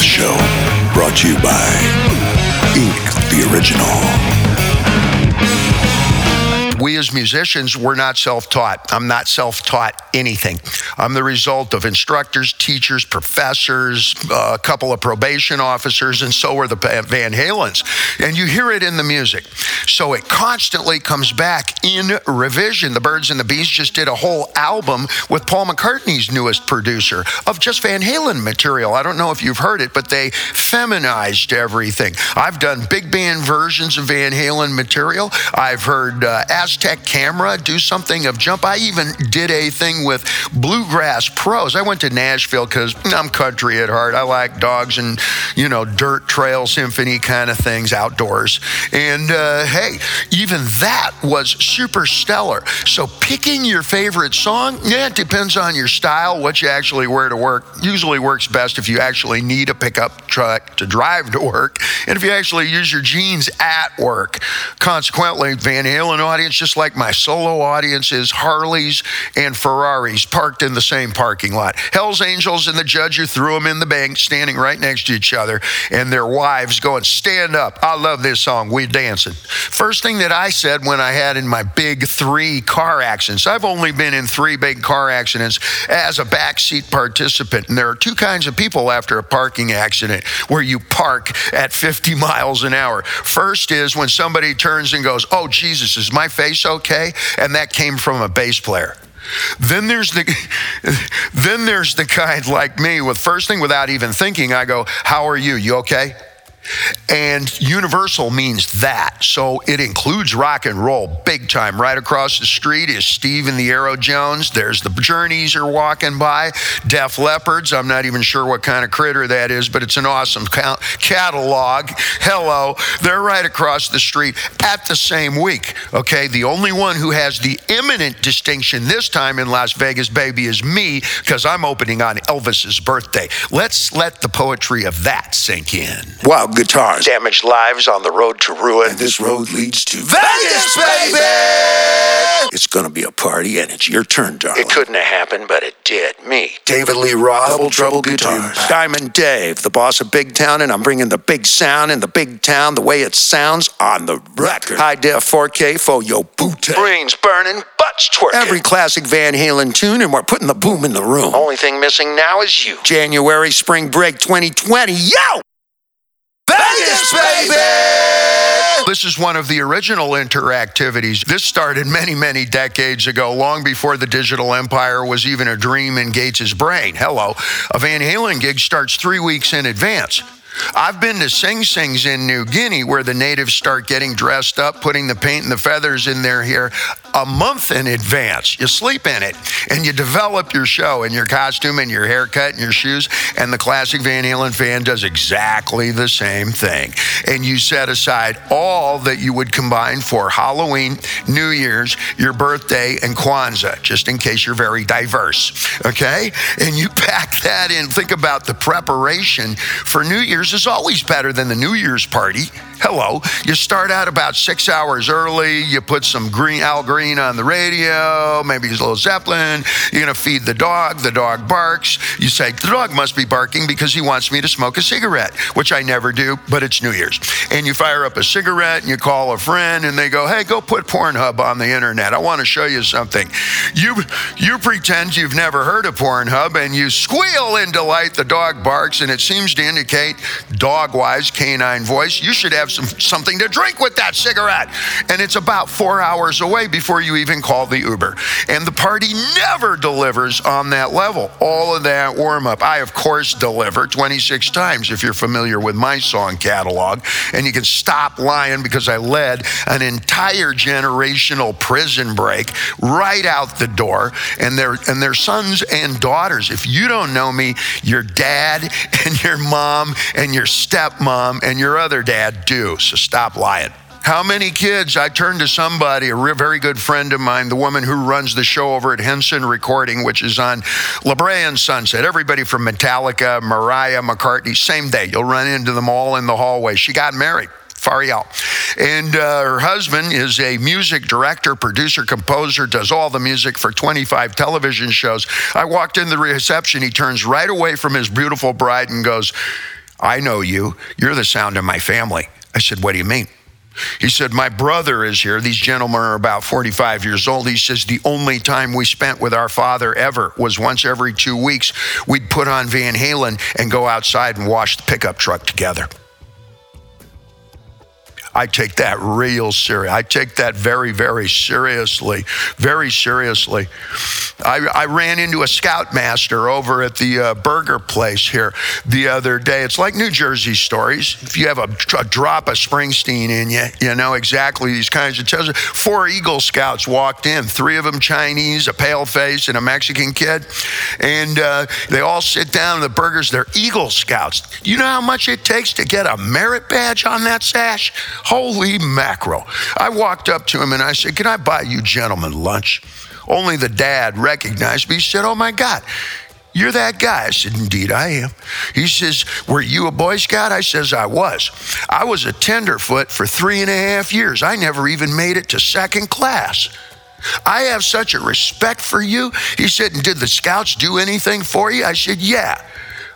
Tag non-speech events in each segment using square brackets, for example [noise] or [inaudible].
Show, brought to you by Ink the Original we as musicians, we're not self taught. I'm not self taught anything. I'm the result of instructors, teachers, professors, uh, a couple of probation officers, and so are the Van Halens. And you hear it in the music. So it constantly comes back in revision. The Birds and the Bees just did a whole album with Paul McCartney's newest producer of just Van Halen material. I don't know if you've heard it, but they feminized everything. I've done big band versions of Van Halen material. I've heard uh, Aztec camera do something of jump. I even did a thing with Bluegrass Pros. I went to Nashville because I'm country at heart. I like dogs and, you know, dirt trail symphony kind of things outdoors. And uh, hey, even that was super stellar. So picking your favorite song, yeah, it depends on your style, what you actually wear to work. Usually works best if you actually need a pickup truck to drive to work. And if you actually use your jeans at work. Consequently, Van Halen audience just like my solo audiences, Harleys and Ferraris parked in the same parking lot. Hell's Angels and the judge who threw them in the bank standing right next to each other, and their wives going, Stand up. I love this song. We're dancing. First thing that I said when I had in my big three car accidents, I've only been in three big car accidents as a backseat participant. And there are two kinds of people after a parking accident where you park at 50 miles an hour. First is when somebody turns and goes, Oh, Jesus, is my face face okay? And that came from a bass player. Then there's the [laughs] then there's the kind like me with first thing without even thinking I go, "How are you? You okay?" And universal means that. So it includes rock and roll big time. Right across the street is Steve and the Arrow Jones. There's the Journeys are walking by. Def Leopards. I'm not even sure what kind of critter that is, but it's an awesome catalog. Hello. They're right across the street at the same week. Okay. The only one who has the imminent distinction this time in Las Vegas, baby, is me because I'm opening on Elvis's birthday. Let's let the poetry of that sink in. Wow guitars. Damaged lives on the road to ruin. And this road leads to Vegas, baby! It's gonna be a party, and it's your turn, darling. It couldn't have happened, but it did. Me. David Lee Roth, Double Trouble Guitars. Diamond Dave, the boss of Big Town, and I'm bringing the big sound in the big town the way it sounds on the record. High def 4K for your boot. Brains burning, butts twerking. Every classic Van Halen tune, and we're putting the boom in the room. Only thing missing now is you. January, spring break 2020. Yo! Baby! This is one of the original interactivities. This started many, many decades ago, long before the digital empire was even a dream in Gates's brain. Hello. A Van Halen gig starts three weeks in advance. I've been to Sing Sings in New Guinea where the natives start getting dressed up, putting the paint and the feathers in their hair a month in advance. You sleep in it and you develop your show and your costume and your haircut and your shoes. And the classic Van Halen fan does exactly the same thing. And you set aside all that you would combine for Halloween, New Year's, your birthday, and Kwanzaa, just in case you're very diverse. Okay? And you [laughs] pack that in. Think about the preparation for New Year's is always better than the New Year's party. Hello. You start out about six hours early. You put some green Al Green on the radio, maybe a little Zeppelin. You're going to feed the dog. The dog barks. You say, the dog must be barking because he wants me to smoke a cigarette, which I never do, but it's New Year's. And you fire up a cigarette and you call a friend and they go, hey, go put Pornhub on the internet. I want to show you something. You, you pretend you've never heard of Pornhub and you squeal in delight. The dog barks and it seems to indicate, dog wise, canine voice, you should have have some, something to drink with that cigarette. And it's about four hours away before you even call the Uber. And the party never delivers on that level. All of that warm up. I, of course, deliver 26 times if you're familiar with my song catalog. And you can stop lying because I led an entire generational prison break right out the door. And their, and their sons and daughters. If you don't know me, your dad [laughs] and your mom and your stepmom and your other dad do so stop lying. How many kids? I turned to somebody, a very good friend of mine, the woman who runs the show over at Henson Recording, which is on La Brea and Sunset. Everybody from Metallica, Mariah, McCartney, same day. You'll run into them all in the hallway. She got married. Fariel. And uh, her husband is a music director, producer, composer, does all the music for 25 television shows. I walked in the reception. He turns right away from his beautiful bride and goes, I know you. You're the sound of my family. I said, What do you mean? He said, My brother is here. These gentlemen are about 45 years old. He says, The only time we spent with our father ever was once every two weeks. We'd put on Van Halen and go outside and wash the pickup truck together. I take that real serious. I take that very, very seriously, very seriously. I, I ran into a scoutmaster over at the uh, burger place here the other day. It's like New Jersey stories. If you have a, a drop of Springsteen in you, you know exactly these kinds of tales. Four Eagle Scouts walked in, three of them Chinese, a pale face, and a Mexican kid. And uh, they all sit down, the burgers, they're Eagle Scouts. You know how much it takes to get a merit badge on that sash? Holy mackerel. I walked up to him and I said, Can I buy you gentlemen lunch? Only the dad recognized me. He said, Oh my God. You're that guy. I said, Indeed, I am. He says, Were you a Boy Scout? I says, I was. I was a tenderfoot for three and a half years. I never even made it to second class. I have such a respect for you. He said, And did the scouts do anything for you? I said, Yeah.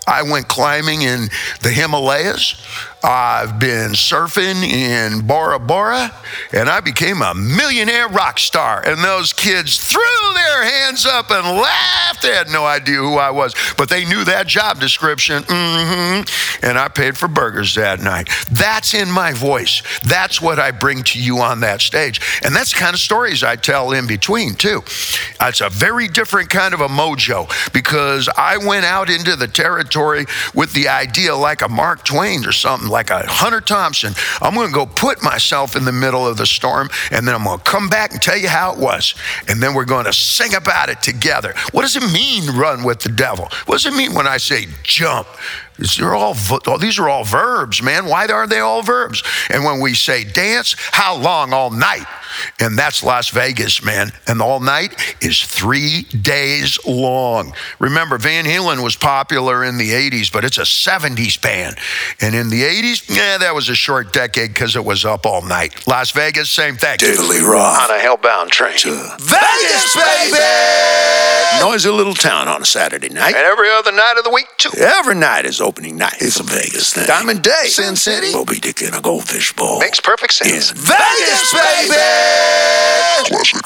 I went climbing in the Himalayas. I've been surfing in Bora Bora, and I became a millionaire rock star. And those kids threw their hands up and laughed. They had no idea who I was, but they knew that job description. Mm-hmm. And I paid for burgers that night. That's in my voice. That's what I bring to you on that stage. And that's the kind of stories I tell in between, too. It's a very different kind of a mojo because I went out into the territory with the idea like a Mark Twain or something like a Hunter Thompson. I'm going to go put myself in the middle of the storm, and then I'm going to come back and tell you how it was. And then we're going to sing about it together. What does it mean, run with the devil? What does it mean when I say jump? These are all oh, these are all verbs, man. Why are they all verbs? And when we say dance, how long? All night. And that's Las Vegas, man. And all night is three days long. Remember, Van Halen was popular in the 80s, but it's a 70s band. And in the 80s, yeah, that was a short decade because it was up all night. Las Vegas, same thing. Diddley Roth. On a hellbound train. To Vegas, baby! Noisy little town on a Saturday night. And every other night of the week, too. Every night is opening night. It's a Vegas thing. Diamond Dave. Sin City. Moby Dick in a goldfish bowl. Makes perfect sense. In Vegas, baby!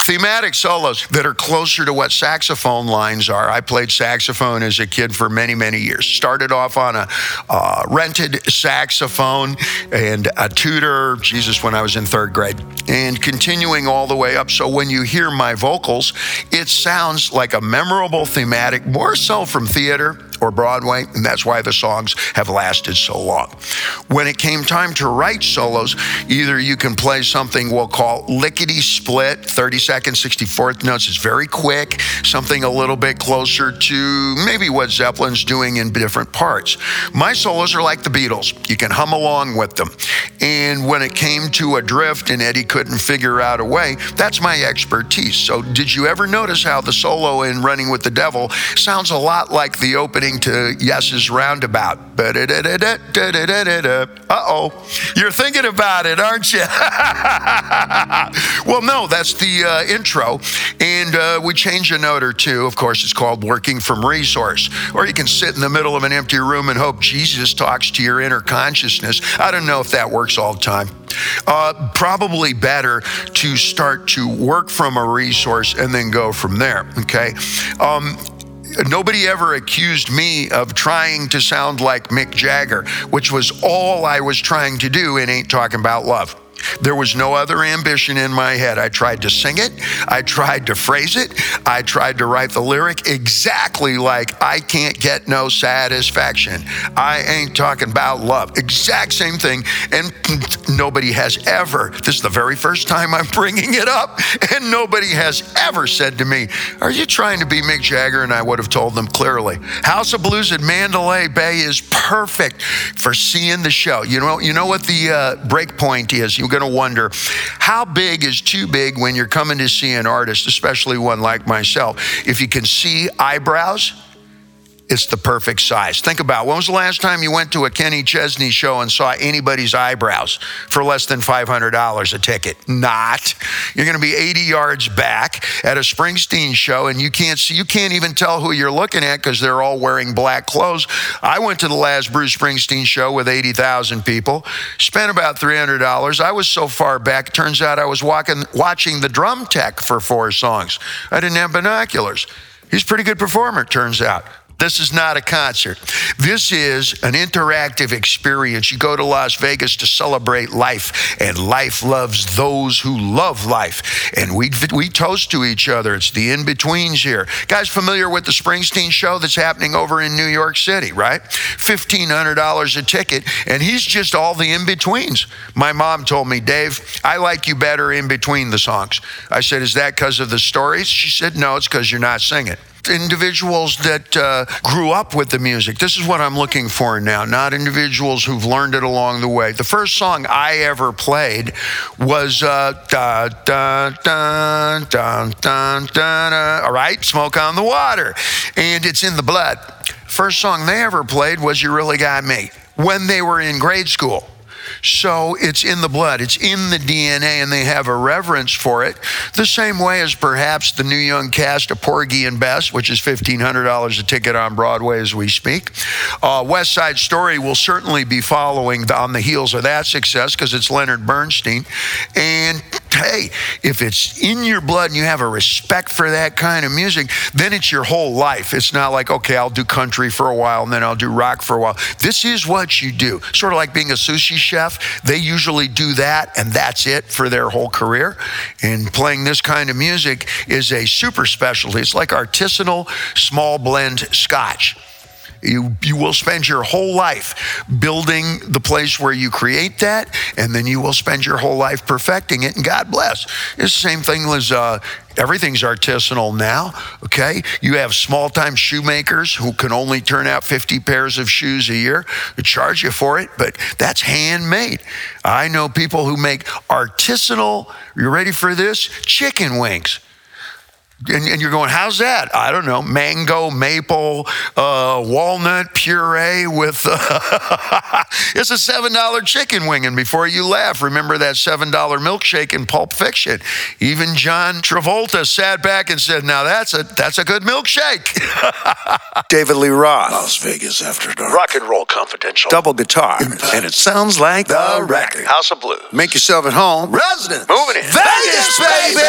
Thematic solos that are closer to what saxophone lines are. I played saxophone as a kid for many, many years. Started off on a uh, rented saxophone and a tutor, Jesus, when I was in third grade, and continuing all the way up. So when you hear my vocals, it sounds like a memorable thematic, more so from theater or Broadway, and that's why the songs have lasted so long. When it came time to write solos, either you can play something we'll call lickety split, 30 seconds, 64th notes. It's very quick, something a little bit closer to maybe what Zeppelin's doing in different parts. My solos are like the Beatles. You can hum along with them. And when it came to a drift and Eddie couldn't figure out a way, that's my expertise. So, did you ever notice how the solo in Running with the Devil sounds a lot like the opening to Yes's Roundabout? Uh oh. You're thinking about it, aren't you? [laughs] well, no, that's the uh, intro. And uh, we change a note or two. Of course, it's called Working from Resource. Or you can sit in the middle of an empty room and hope Jesus talks to your inner consciousness. I don't know if that works all the time. Uh, probably better to start to work from a resource and then go from there. Okay. Um, nobody ever accused me of trying to sound like Mick Jagger, which was all I was trying to do in Ain't Talking About Love. There was no other ambition in my head. I tried to sing it, I tried to phrase it, I tried to write the lyric exactly like I can't get no satisfaction. I ain't talking about love. Exact same thing. And nobody has ever, this is the very first time I'm bringing it up, and nobody has ever said to me, Are you trying to be Mick Jagger? And I would have told them clearly. House of Blues at Mandalay Bay is perfect for seeing the show. You know, you know what the uh, break point is? You're going to wonder how big is too big when you're coming to see an artist, especially one like myself. If you can see eyebrows, it's the perfect size. Think about when was the last time you went to a Kenny Chesney show and saw anybody's eyebrows for less than $500 a ticket? Not. You're going to be 80 yards back at a Springsteen show and you can't see, you can't even tell who you're looking at because they're all wearing black clothes. I went to the last Bruce Springsteen show with 80,000 people, spent about $300. I was so far back, turns out I was walking, watching the drum tech for four songs. I didn't have binoculars. He's a pretty good performer, turns out. This is not a concert. This is an interactive experience. You go to Las Vegas to celebrate life, and life loves those who love life. And we, we toast to each other. It's the in betweens here. Guys, familiar with the Springsteen show that's happening over in New York City, right? $1,500 a ticket, and he's just all the in betweens. My mom told me, Dave, I like you better in between the songs. I said, Is that because of the stories? She said, No, it's because you're not singing individuals that uh, grew up with the music. This is what I'm looking for now, not individuals who've learned it along the way. The first song I ever played was uh, da, da, da, da, da, da, all right, Smoke on the Water. And it's in the blood. First song they ever played was You Really Got Me when they were in grade school. So it's in the blood, it's in the DNA, and they have a reverence for it. The same way as perhaps the new young cast of Porgy and Bess, which is $1,500 a ticket on Broadway as we speak. Uh, West Side Story will certainly be following on the heels of that success because it's Leonard Bernstein. And hey, if it's in your blood and you have a respect for that kind of music, then it's your whole life. It's not like, okay, I'll do country for a while and then I'll do rock for a while. This is what you do. Sort of like being a sushi chef. They usually do that and that's it for their whole career. And playing this kind of music is a super specialty. It's like artisanal small blend scotch. You, you will spend your whole life building the place where you create that, and then you will spend your whole life perfecting it, and God bless. It's the same thing as uh, everything's artisanal now, okay? You have small time shoemakers who can only turn out 50 pairs of shoes a year. They charge you for it, but that's handmade. I know people who make artisanal, you ready for this? Chicken wings. And, and, you're going, how's that? I don't know, mango, maple, uh, walnut puree with. Uh, [laughs] it's a $7 chicken wing. And before you laugh, remember that $7 milkshake in Pulp Fiction. Even John Travolta sat back and said, now that's a, that's a good milkshake. [laughs] David Lee Roth, Las Vegas After Dark. Rock and Roll Confidential. Double guitar. And it sounds like the record. House of Blues. Make yourself at home. Residence. Moving in. Vegas, baby!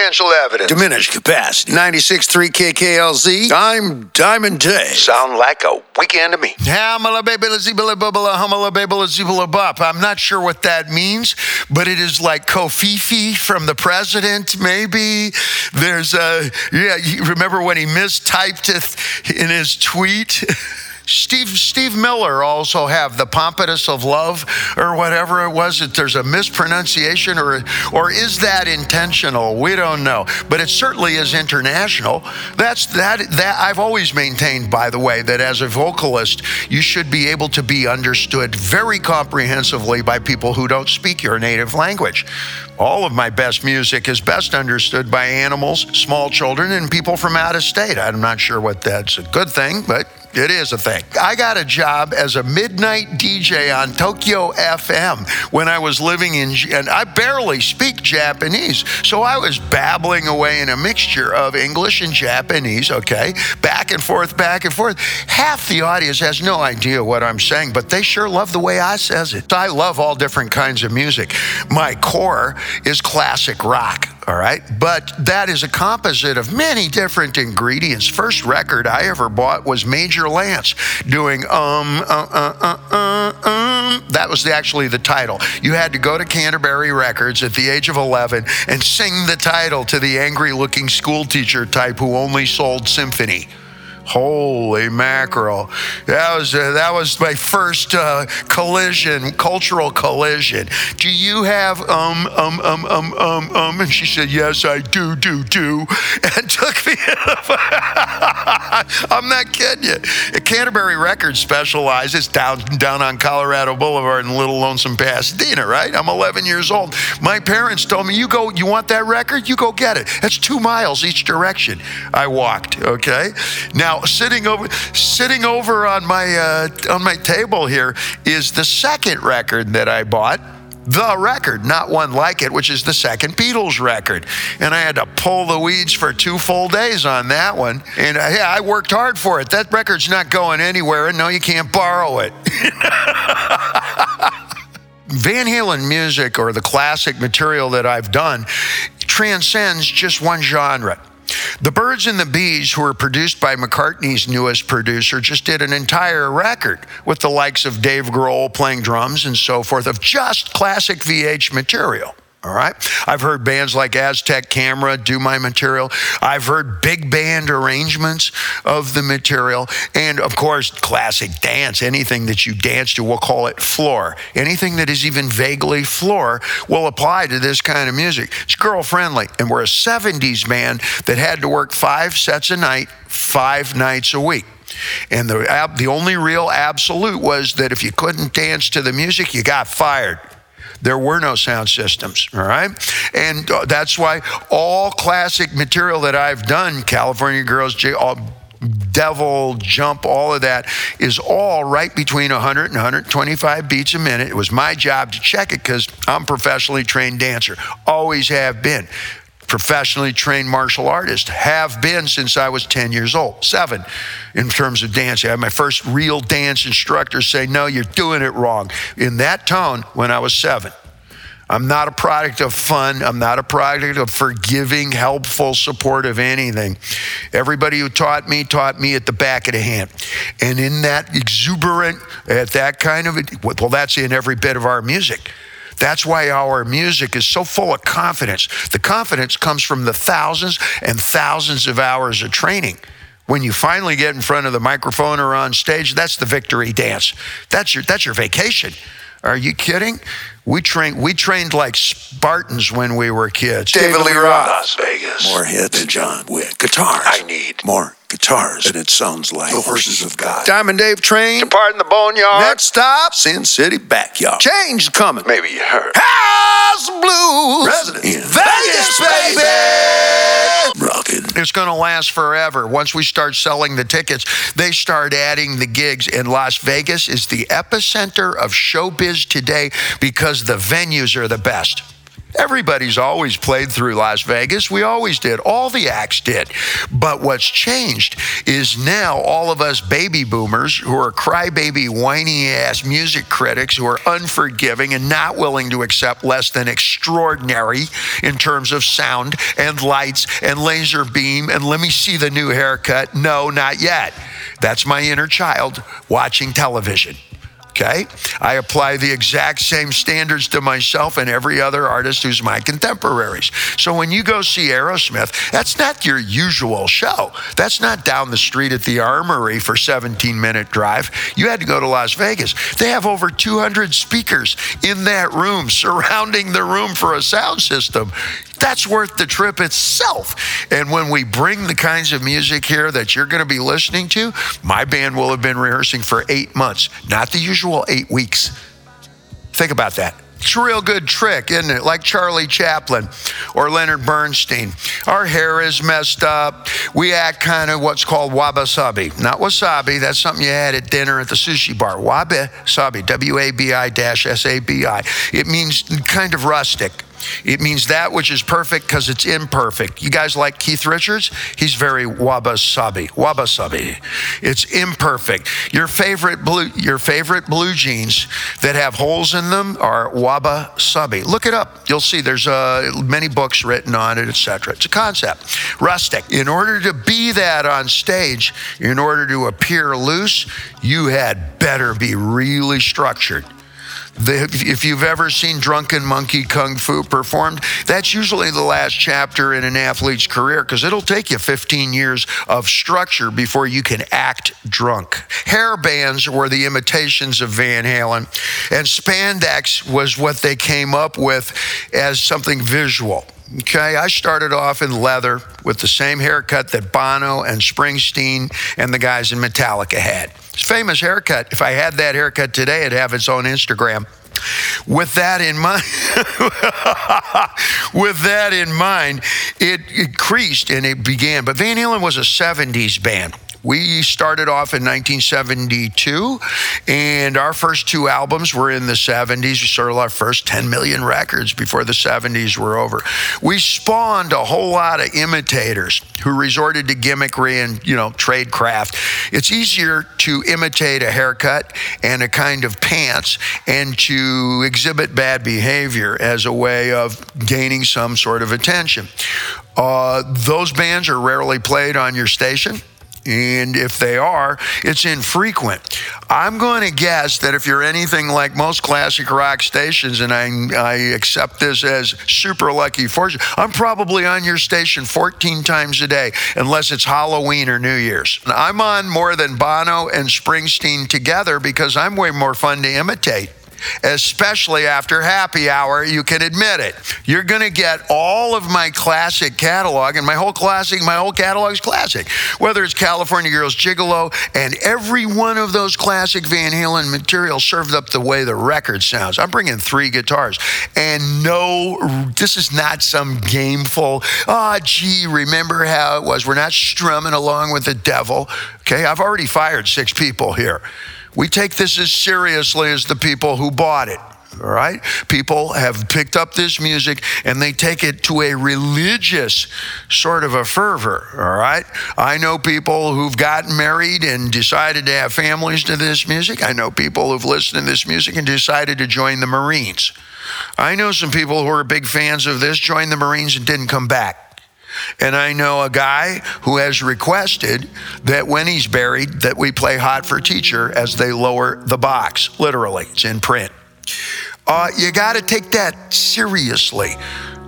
Circumstantial evidence. Diminished capacity. 96.3 KKLZ. I'm Diamond Dave. Sound like a weekend to me. I'm not sure what that means, but it is like covfefe from the president, maybe. There's a, yeah, you remember when he mistyped it in his tweet? [laughs] Steve Steve Miller also have the pompatus of love or whatever it was that there's a mispronunciation or or is that intentional? We don't know. But it certainly is international. That's that that I've always maintained by the way that as a vocalist you should be able to be understood very comprehensively by people who don't speak your native language all of my best music is best understood by animals, small children, and people from out of state. I'm not sure what that's a good thing, but it is a thing. I got a job as a midnight DJ on Tokyo FM when I was living in, and I barely speak Japanese. So I was babbling away in a mixture of English and Japanese, okay? Back and forth, back and forth. Half the audience has no idea what I'm saying, but they sure love the way I says it. I love all different kinds of music. My core is classic rock all right? But that is a composite of many different ingredients. First record I ever bought was Major Lance doing um, uh, uh, uh, uh, um. That was the, actually the title. You had to go to Canterbury Records at the age of 11 and sing the title to the angry looking school teacher type who only sold symphony. Holy mackerel! That was uh, that was my first uh, collision, cultural collision. Do you have um um um um um um? And she said, "Yes, I do, do, do," [laughs] and took me. [laughs] I'm not kidding you. Canterbury Records specializes down down on Colorado Boulevard in Little Lonesome Pasadena. Right? I'm 11 years old. My parents told me, "You go. You want that record? You go get it. That's two miles each direction." I walked. Okay. Now Sitting over sitting over on my uh, on my table here is the second record that I bought the record, not one like it, which is the second Beatles record. And I had to pull the weeds for two full days on that one. And uh, yeah, I worked hard for it. That record's not going anywhere, and no, you can't borrow it. [laughs] Van Halen music or the classic material that I've done transcends just one genre. The Birds and the Bees, who were produced by McCartney's newest producer, just did an entire record with the likes of Dave Grohl playing drums and so forth of just classic VH material. All right. I've heard bands like Aztec Camera do my material. I've heard big band arrangements of the material. And of course, classic dance. Anything that you dance to, we'll call it floor. Anything that is even vaguely floor will apply to this kind of music. It's girl friendly. And we're a 70s band that had to work five sets a night, five nights a week. And the, the only real absolute was that if you couldn't dance to the music, you got fired. There were no sound systems, all right? And uh, that's why all classic material that I've done, California Girls, J- all, devil jump all of that is all right between 100 and 125 beats a minute. It was my job to check it because i'm a professionally trained dancer. Always have been professionally trained martial artist, have been since I was 10 years old, seven in terms of dancing. I had my first real dance instructor say, No, you're doing it wrong. In that tone when I was seven. I'm not a product of fun. I'm not a product of forgiving, helpful supportive anything. Everybody who taught me taught me at the back of the hand. And in that exuberant, at that kind of, well, that's in every bit of our music. That's why our music is so full of confidence. The confidence comes from the thousands and thousands of hours of training. When you finally get in front of the microphone or on stage, that's the victory dance. That's your, that's your vacation. Are you kidding? We trained we trained like Spartans when we were kids. David Lee Roth, Las Vegas. More hits than John Wick. Guitars. I need more guitars. And it sounds like the horses of God. Diamond Dave Train. Depart in the boneyard. Next stop, Sin City Backyard. Change coming. Maybe you heard. House Blues. Resident in Vegas, baby. Rockin'. It's going to last forever. Once we start selling the tickets, they start adding the gigs. And Las Vegas is the epicenter of showbiz today because the venues are the best. Everybody's always played through Las Vegas. We always did. All the acts did. But what's changed is now all of us baby boomers who are crybaby, whiny ass music critics who are unforgiving and not willing to accept less than extraordinary in terms of sound and lights and laser beam and let me see the new haircut. No, not yet. That's my inner child watching television. Okay? I apply the exact same standards to myself and every other artist who's my contemporaries. So when you go see Aerosmith, that's not your usual show. That's not down the street at the Armory for 17 minute drive. You had to go to Las Vegas. They have over 200 speakers in that room surrounding the room for a sound system. That's worth the trip itself. And when we bring the kinds of music here that you're going to be listening to, my band will have been rehearsing for eight months, not the usual eight weeks. Think about that. It's a real good trick, isn't it? Like Charlie Chaplin or Leonard Bernstein. Our hair is messed up. We act kind of what's called wabi-sabi. Not wasabi, that's something you had at dinner at the sushi bar. Wabi-sabi, W A B I S A B I. It means kind of rustic. It means that which is perfect because it's imperfect. You guys like Keith Richards? He's very wabi-sabi. Wabi-sabi. It's imperfect. Your favorite blue, your favorite blue jeans that have holes in them are wabi-sabi. Look it up. You'll see there's uh, many books written on it, etc. It's a concept. Rustic. In order to be that on stage, in order to appear loose, you had better be really structured. If you've ever seen Drunken Monkey Kung Fu performed, that's usually the last chapter in an athlete's career because it'll take you 15 years of structure before you can act drunk. Hair bands were the imitations of Van Halen, and spandex was what they came up with as something visual. Okay, I started off in leather with the same haircut that Bono and Springsteen and the guys in Metallica had. Famous haircut. If I had that haircut today, it'd have its own Instagram. With that in mind, [laughs] with that in mind, it increased and it began. But Van Halen was a 70s band We started off in 1972, and our first two albums were in the 70s. We sold our first 10 million records before the 70s were over. We spawned a whole lot of imitators who resorted to gimmickry and, you know, trade craft. It's easier to imitate a haircut and a kind of pants and to exhibit bad behavior as a way of gaining some sort of attention. Uh, those bands are rarely played on your station. And if they are, it's infrequent. I'm going to guess that if you're anything like most classic rock stations, and I, I accept this as super lucky fortune, I'm probably on your station 14 times a day, unless it's Halloween or New Year's. I'm on more than Bono and Springsteen together because I'm way more fun to imitate especially after happy hour. You can admit it. You're going to get all of my classic catalog, and my whole classic, my whole catalog is classic. Whether it's California Girls Gigolo, and every one of those classic Van Halen material served up the way the record sounds. I'm bringing three guitars, and no, this is not some gameful. Ah, oh, gee, remember how it was? We're not strumming along with the devil. Okay, I've already fired six people here. We take this as seriously as the people who bought it. All right? People have picked up this music and they take it to a religious sort of a fervor. All right? I know people who've gotten married and decided to have families to this music. I know people who've listened to this music and decided to join the Marines. I know some people who are big fans of this, joined the Marines and didn't come back. And I know a guy who has requested that when he's buried that we play Hot for Teacher as they lower the box. Literally, it's in print. Uh, you got to take that seriously.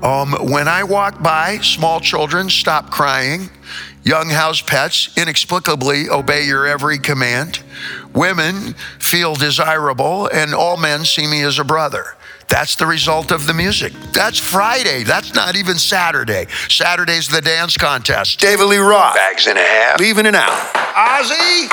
Um, when I walk by, small children stop crying. Young house pets inexplicably obey your every command. Women feel desirable, and all men see me as a brother. That's the result of the music. That's Friday. That's not even Saturday. Saturday's the dance contest. David Lee Roth. Bags and a half. Leaving it out. Ozzy.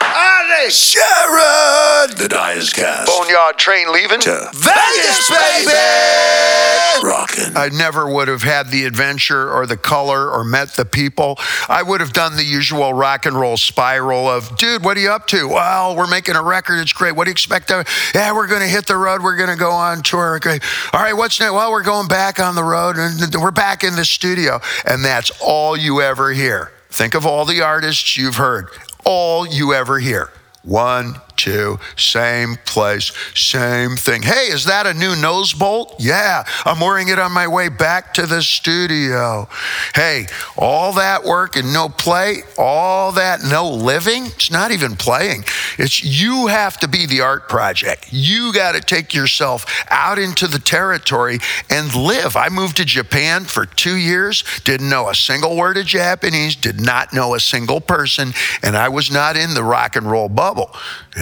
Ozzy. Sharon. The Dyers Cast. Boneyard train leaving. To Vegas, baby. Rockin'. I never would have had the adventure or the color or met the people. I would have done the usual rock and roll spiral of, dude, what are you up to? Well, we're making a record. It's great. What do you expect? To, yeah, we're going to hit the road. We're going to go on tour. Okay. All right, what's next? Well, we're going back on the road and we're back in the studio. And that's all you ever hear. Think of all the artists you've heard, all you ever hear. One, two, same place, same thing. Hey, is that a new nose bolt? Yeah, I'm wearing it on my way back to the studio. Hey, all that work and no play, all that no living, it's not even playing. It's you have to be the art project. You got to take yourself out into the territory and live. I moved to Japan for two years, didn't know a single word of Japanese, did not know a single person, and I was not in the rock and roll bubble.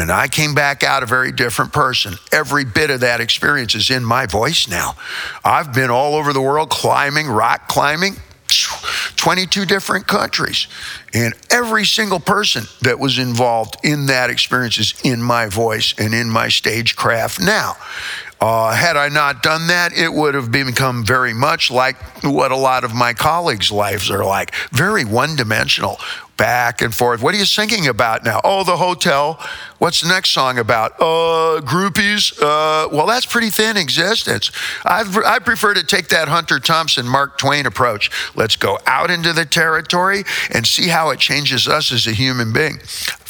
And I came back out a very different person. Every bit of that experience is in my voice now. I've been all over the world climbing, rock climbing, 22 different countries. And every single person that was involved in that experience is in my voice and in my stagecraft now. Uh, had I not done that, it would have become very much like what a lot of my colleagues' lives are like very one dimensional back and forth. What are you singing about now? Oh, the hotel. What's the next song about? Uh, groupies. Uh, well, that's pretty thin existence. I've, I prefer to take that Hunter Thompson, Mark Twain approach. Let's go out into the territory and see how it changes us as a human being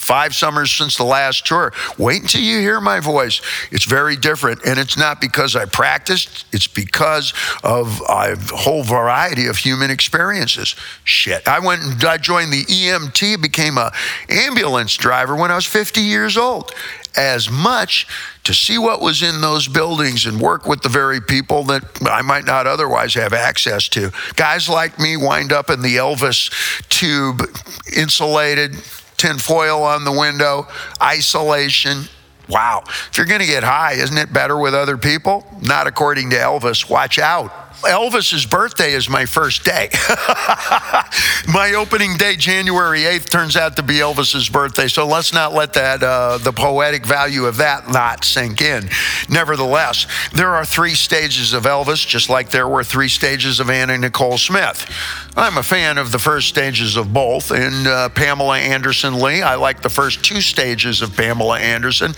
five summers since the last tour. Wait until you hear my voice. It's very different. And it's not because I practiced, it's because of a whole variety of human experiences. Shit. I went and I joined the EMT, became a ambulance driver when I was 50 years old. As much to see what was in those buildings and work with the very people that I might not otherwise have access to. Guys like me wind up in the Elvis tube, insulated, tinfoil on the window, isolation. Wow. If you're going to get high, isn't it better with other people? Not according to Elvis. Watch out. Elvis's birthday is my first day. [laughs] my opening day, January 8th, turns out to be Elvis's birthday. So let's not let that, uh, the poetic value of that not sink in. Nevertheless, there are three stages of Elvis, just like there were three stages of Anna Nicole Smith. I'm a fan of the first stages of both. And uh, Pamela Anderson Lee, I like the first two stages of Pamela Anderson.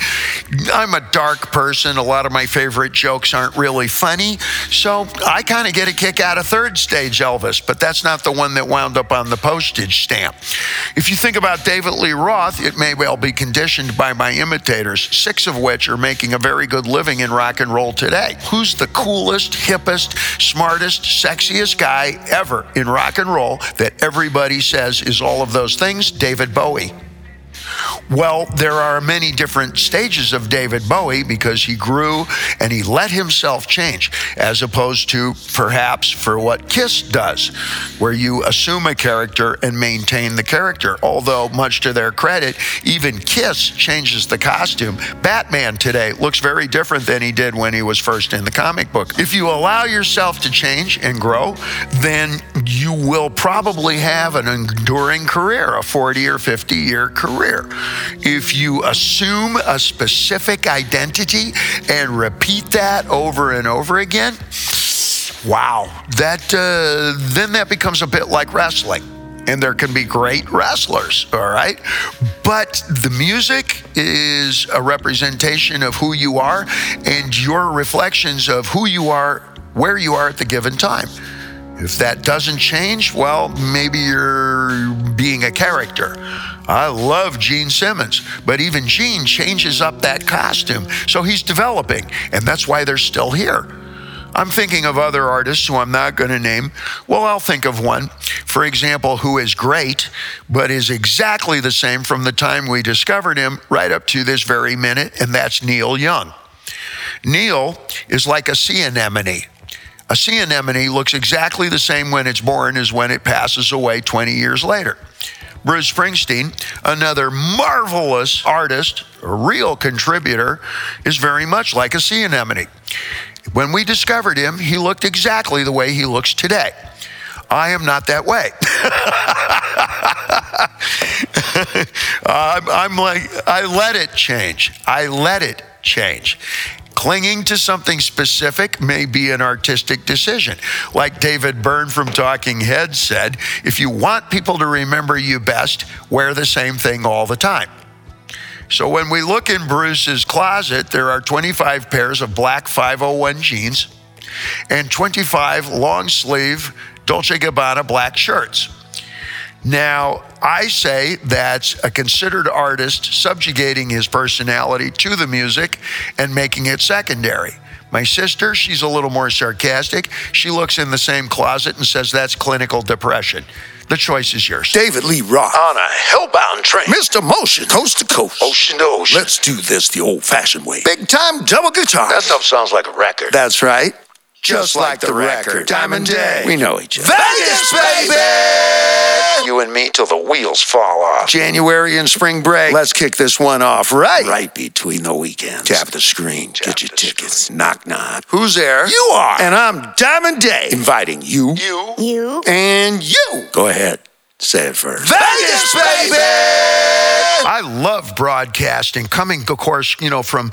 I'm a dark person. A lot of my favorite jokes aren't really funny. So I kind of get a kick out of third stage Elvis, but that's not the one that wound up on the postage stamp. If you think about David Lee Roth, it may well be conditioned by my imitators, six of which are making a very good living in rock and roll today. Who's the coolest, hippest, smartest, sexiest guy ever in rock and roll that everybody says is all of those things, David Bowie. Well, there are many different stages of David Bowie because he grew and he let himself change, as opposed to perhaps for what Kiss does, where you assume a character and maintain the character. Although, much to their credit, even Kiss changes the costume. Batman today looks very different than he did when he was first in the comic book. If you allow yourself to change and grow, then you will probably have an enduring career, a 40 or 50 year career. If you assume a specific identity and repeat that over and over again, wow, that uh, then that becomes a bit like wrestling. And there can be great wrestlers, all right? But the music is a representation of who you are and your reflections of who you are, where you are at the given time. If that doesn't change, well, maybe you're being a character. I love Gene Simmons, but even Gene changes up that costume. So he's developing, and that's why they're still here. I'm thinking of other artists who I'm not going to name. Well, I'll think of one, for example, who is great, but is exactly the same from the time we discovered him right up to this very minute, and that's Neil Young. Neil is like a sea anemone. A sea anemone looks exactly the same when it's born as when it passes away 20 years later. Bruce Springsteen, another marvelous artist, a real contributor, is very much like a sea anemone. When we discovered him, he looked exactly the way he looks today. I am not that way. [laughs] I'm, I'm like, I let it change. I let it change. Clinging to something specific may be an artistic decision. Like David Byrne from Talking Heads said, if you want people to remember you best, wear the same thing all the time. So when we look in Bruce's closet, there are 25 pairs of black 501 jeans and 25 long sleeve Dolce Gabbana black shirts. Now, I say that's a considered artist subjugating his personality to the music and making it secondary. My sister, she's a little more sarcastic. She looks in the same closet and says that's clinical depression. The choice is yours. David Lee Roth. On a hellbound train. Mr. Motion, coast to coast. Ocean to ocean. Let's do this the old fashioned way. Big time double guitar. That stuff sounds like a record. That's right. Just like the record. Diamond Dave. We know each other. Vegas, baby! You and me till the wheels fall off. January and spring break. Let's kick this one off right. Right between the weekends. Tap the screen. Tap get your tickets. screen. Knock knock. Who's there? You are. And I'm Diamond Dave. Inviting you. You. You. And you. Go ahead. Say it first. Vegas, baby! I love broadcasting, coming, of course, you know, from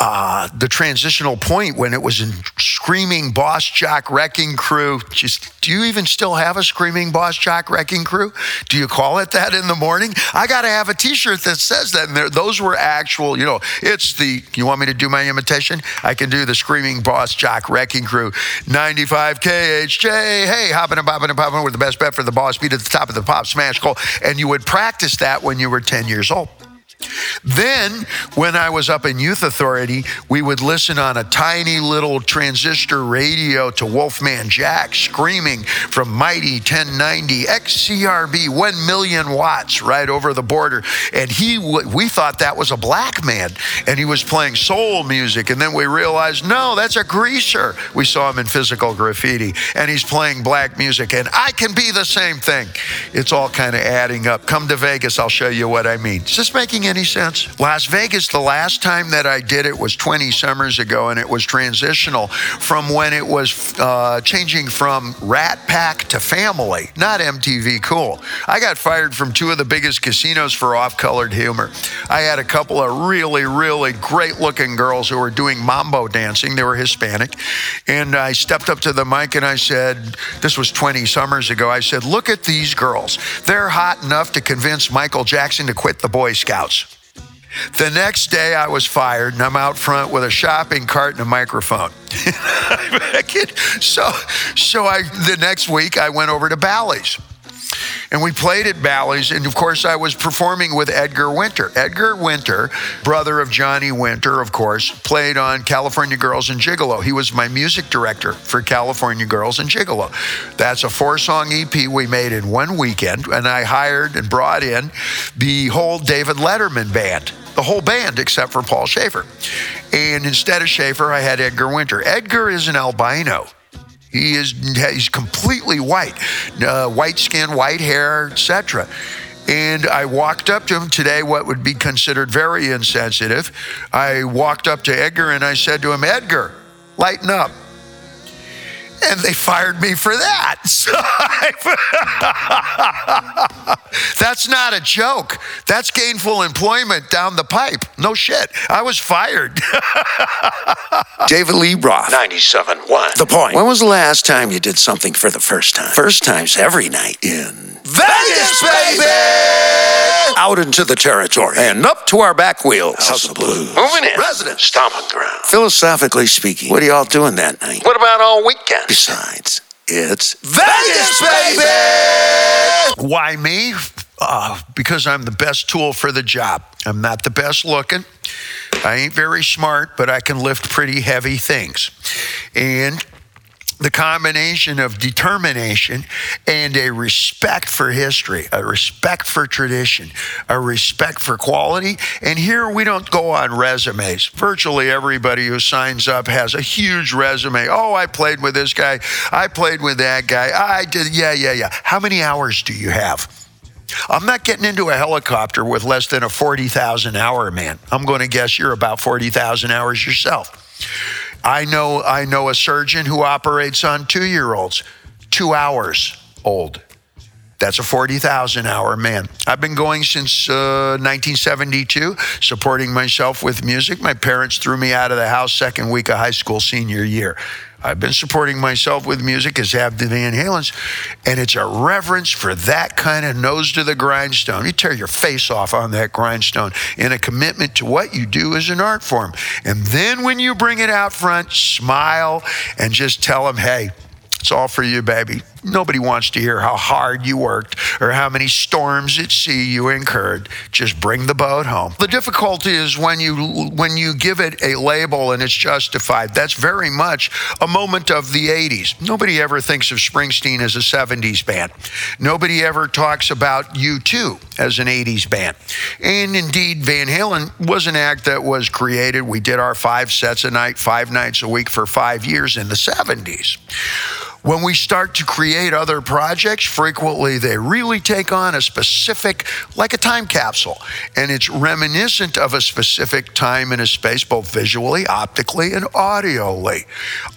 uh, the transitional point when it was in screaming boss jock wrecking crew. Just, do you even still have a screaming boss jock wrecking crew? Do you call it that in the morning? I got to have a T-shirt that says that. And there, those were actual, you know, it's the. You want me to do my imitation? I can do the screaming boss jock wrecking crew. 95 KHJ. Hey, hopping and bopping and popping with the best bet for the boss beat at the top of the pop smash goal. And you would practice that when you were 10 years old. Then, when I was up in Youth Authority, we would listen on a tiny little transistor radio to Wolfman Jack screaming from mighty 1090 XERB 1 million watts right over the border. And he, w- we thought that was a black man, and he was playing soul music. And then we realized, no, that's a greaser. We saw him in physical graffiti, and he's playing black music. And I can be the same thing. It's all kind of adding up. Come to Vegas, I'll show you what I mean. This making any sense? Las Vegas, the last time that I did it was 20 summers ago, and it was transitional from when it was uh, changing from Rat Pack to Family, not MTV Cool. I got fired from two of the biggest casinos for off colored humor. I had a couple of really, really great looking girls who were doing mambo dancing. They were Hispanic. And I stepped up to the mic and I said, This was 20 summers ago. I said, Look at these girls. They're hot enough to convince Michael Jackson to quit the Boy Scouts. The next day, I was fired, and I'm out front with a shopping cart and a microphone. [laughs] so, so I the next week I went over to Bally's. And we played at Bally's, and of course, I was performing with Edgar Winter. Edgar Winter, brother of Johnny Winter, of course, played on California Girls and Gigolo. He was my music director for California Girls and Gigolo. That's a four song EP we made in one weekend, and I hired and brought in the whole David Letterman band the whole band except for Paul Shaffer. And instead of Shaffer, I had Edgar Winter. Edgar is an albino. He is he's completely white, uh, white skin, white hair, etc. And I walked up to him today, what would be considered very insensitive. I walked up to Edgar and I said to him, Edgar, lighten up and they fired me for that. [laughs] So [laughs] That's not a joke. That's gainful employment down the pipe. No shit. I was fired. [laughs] David Lee Roth, 97.1. The point. When was the last time you did something for the first time? First time's every night in Vegas, baby! Out into the territory and up to our back wheels. House of Blues. Moving in. Residence. Stomping ground. Philosophically speaking, what are y'all doing that night? What about all weekend? Besides, it's Vegas, baby! Why me? Uh, because I'm the best tool for the job. I'm not the best looking. I ain't very smart, but I can lift pretty heavy things. And the combination of determination and a respect for history, a respect for tradition, a respect for quality. And here we don't go on resumes. Virtually everybody who signs up has a huge resume. Oh, I played with this guy. I played with that guy. I did. Yeah, yeah, yeah. How many hours do you have? I'm not getting into a helicopter with less than a 40,000 hour man. I'm going to guess you're about 40,000 hours yourself. I know I know a surgeon who operates on 2-year-olds, 2 hours old. That's a 40,000 hour man. I've been going since uh, 1972, supporting myself with music. My parents threw me out of the house second week of high school senior year. I've been supporting myself with music, as have the Van Halens, and it's a reverence for that kind of nose to the grindstone. You tear your face off on that grindstone and a commitment to what you do as an art form. And then when you bring it out front, smile and just tell them, hey, it's all for you, baby. Nobody wants to hear how hard you worked or how many storms at sea you incurred. Just bring the boat home. The difficulty is when you when you give it a label and it's justified. That's very much a moment of the 80s. Nobody ever thinks of Springsteen as a 70s band. Nobody ever talks about U2 as an 80s band. And indeed, Van Halen was an act that was created. We did our five sets a night, five nights a week for five years in the 70s. When we start to create other projects, frequently they really take on a specific, like a time capsule, and it's reminiscent of a specific time in a space, both visually, optically, and audially.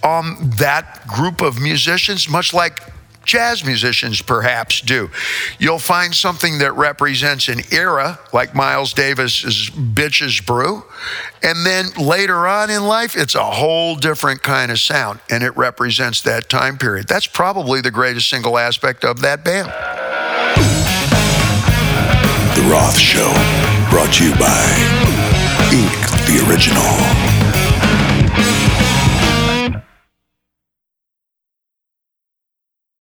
Um, that group of musicians, much like jazz musicians perhaps do. You'll find something that represents an era, like Miles Davis's Bitches Brew, and then later on in life, it's a whole different kind of sound, and it represents that time period. That's probably the greatest single aspect of that band. The Roth Show, brought to you by Ink, the original.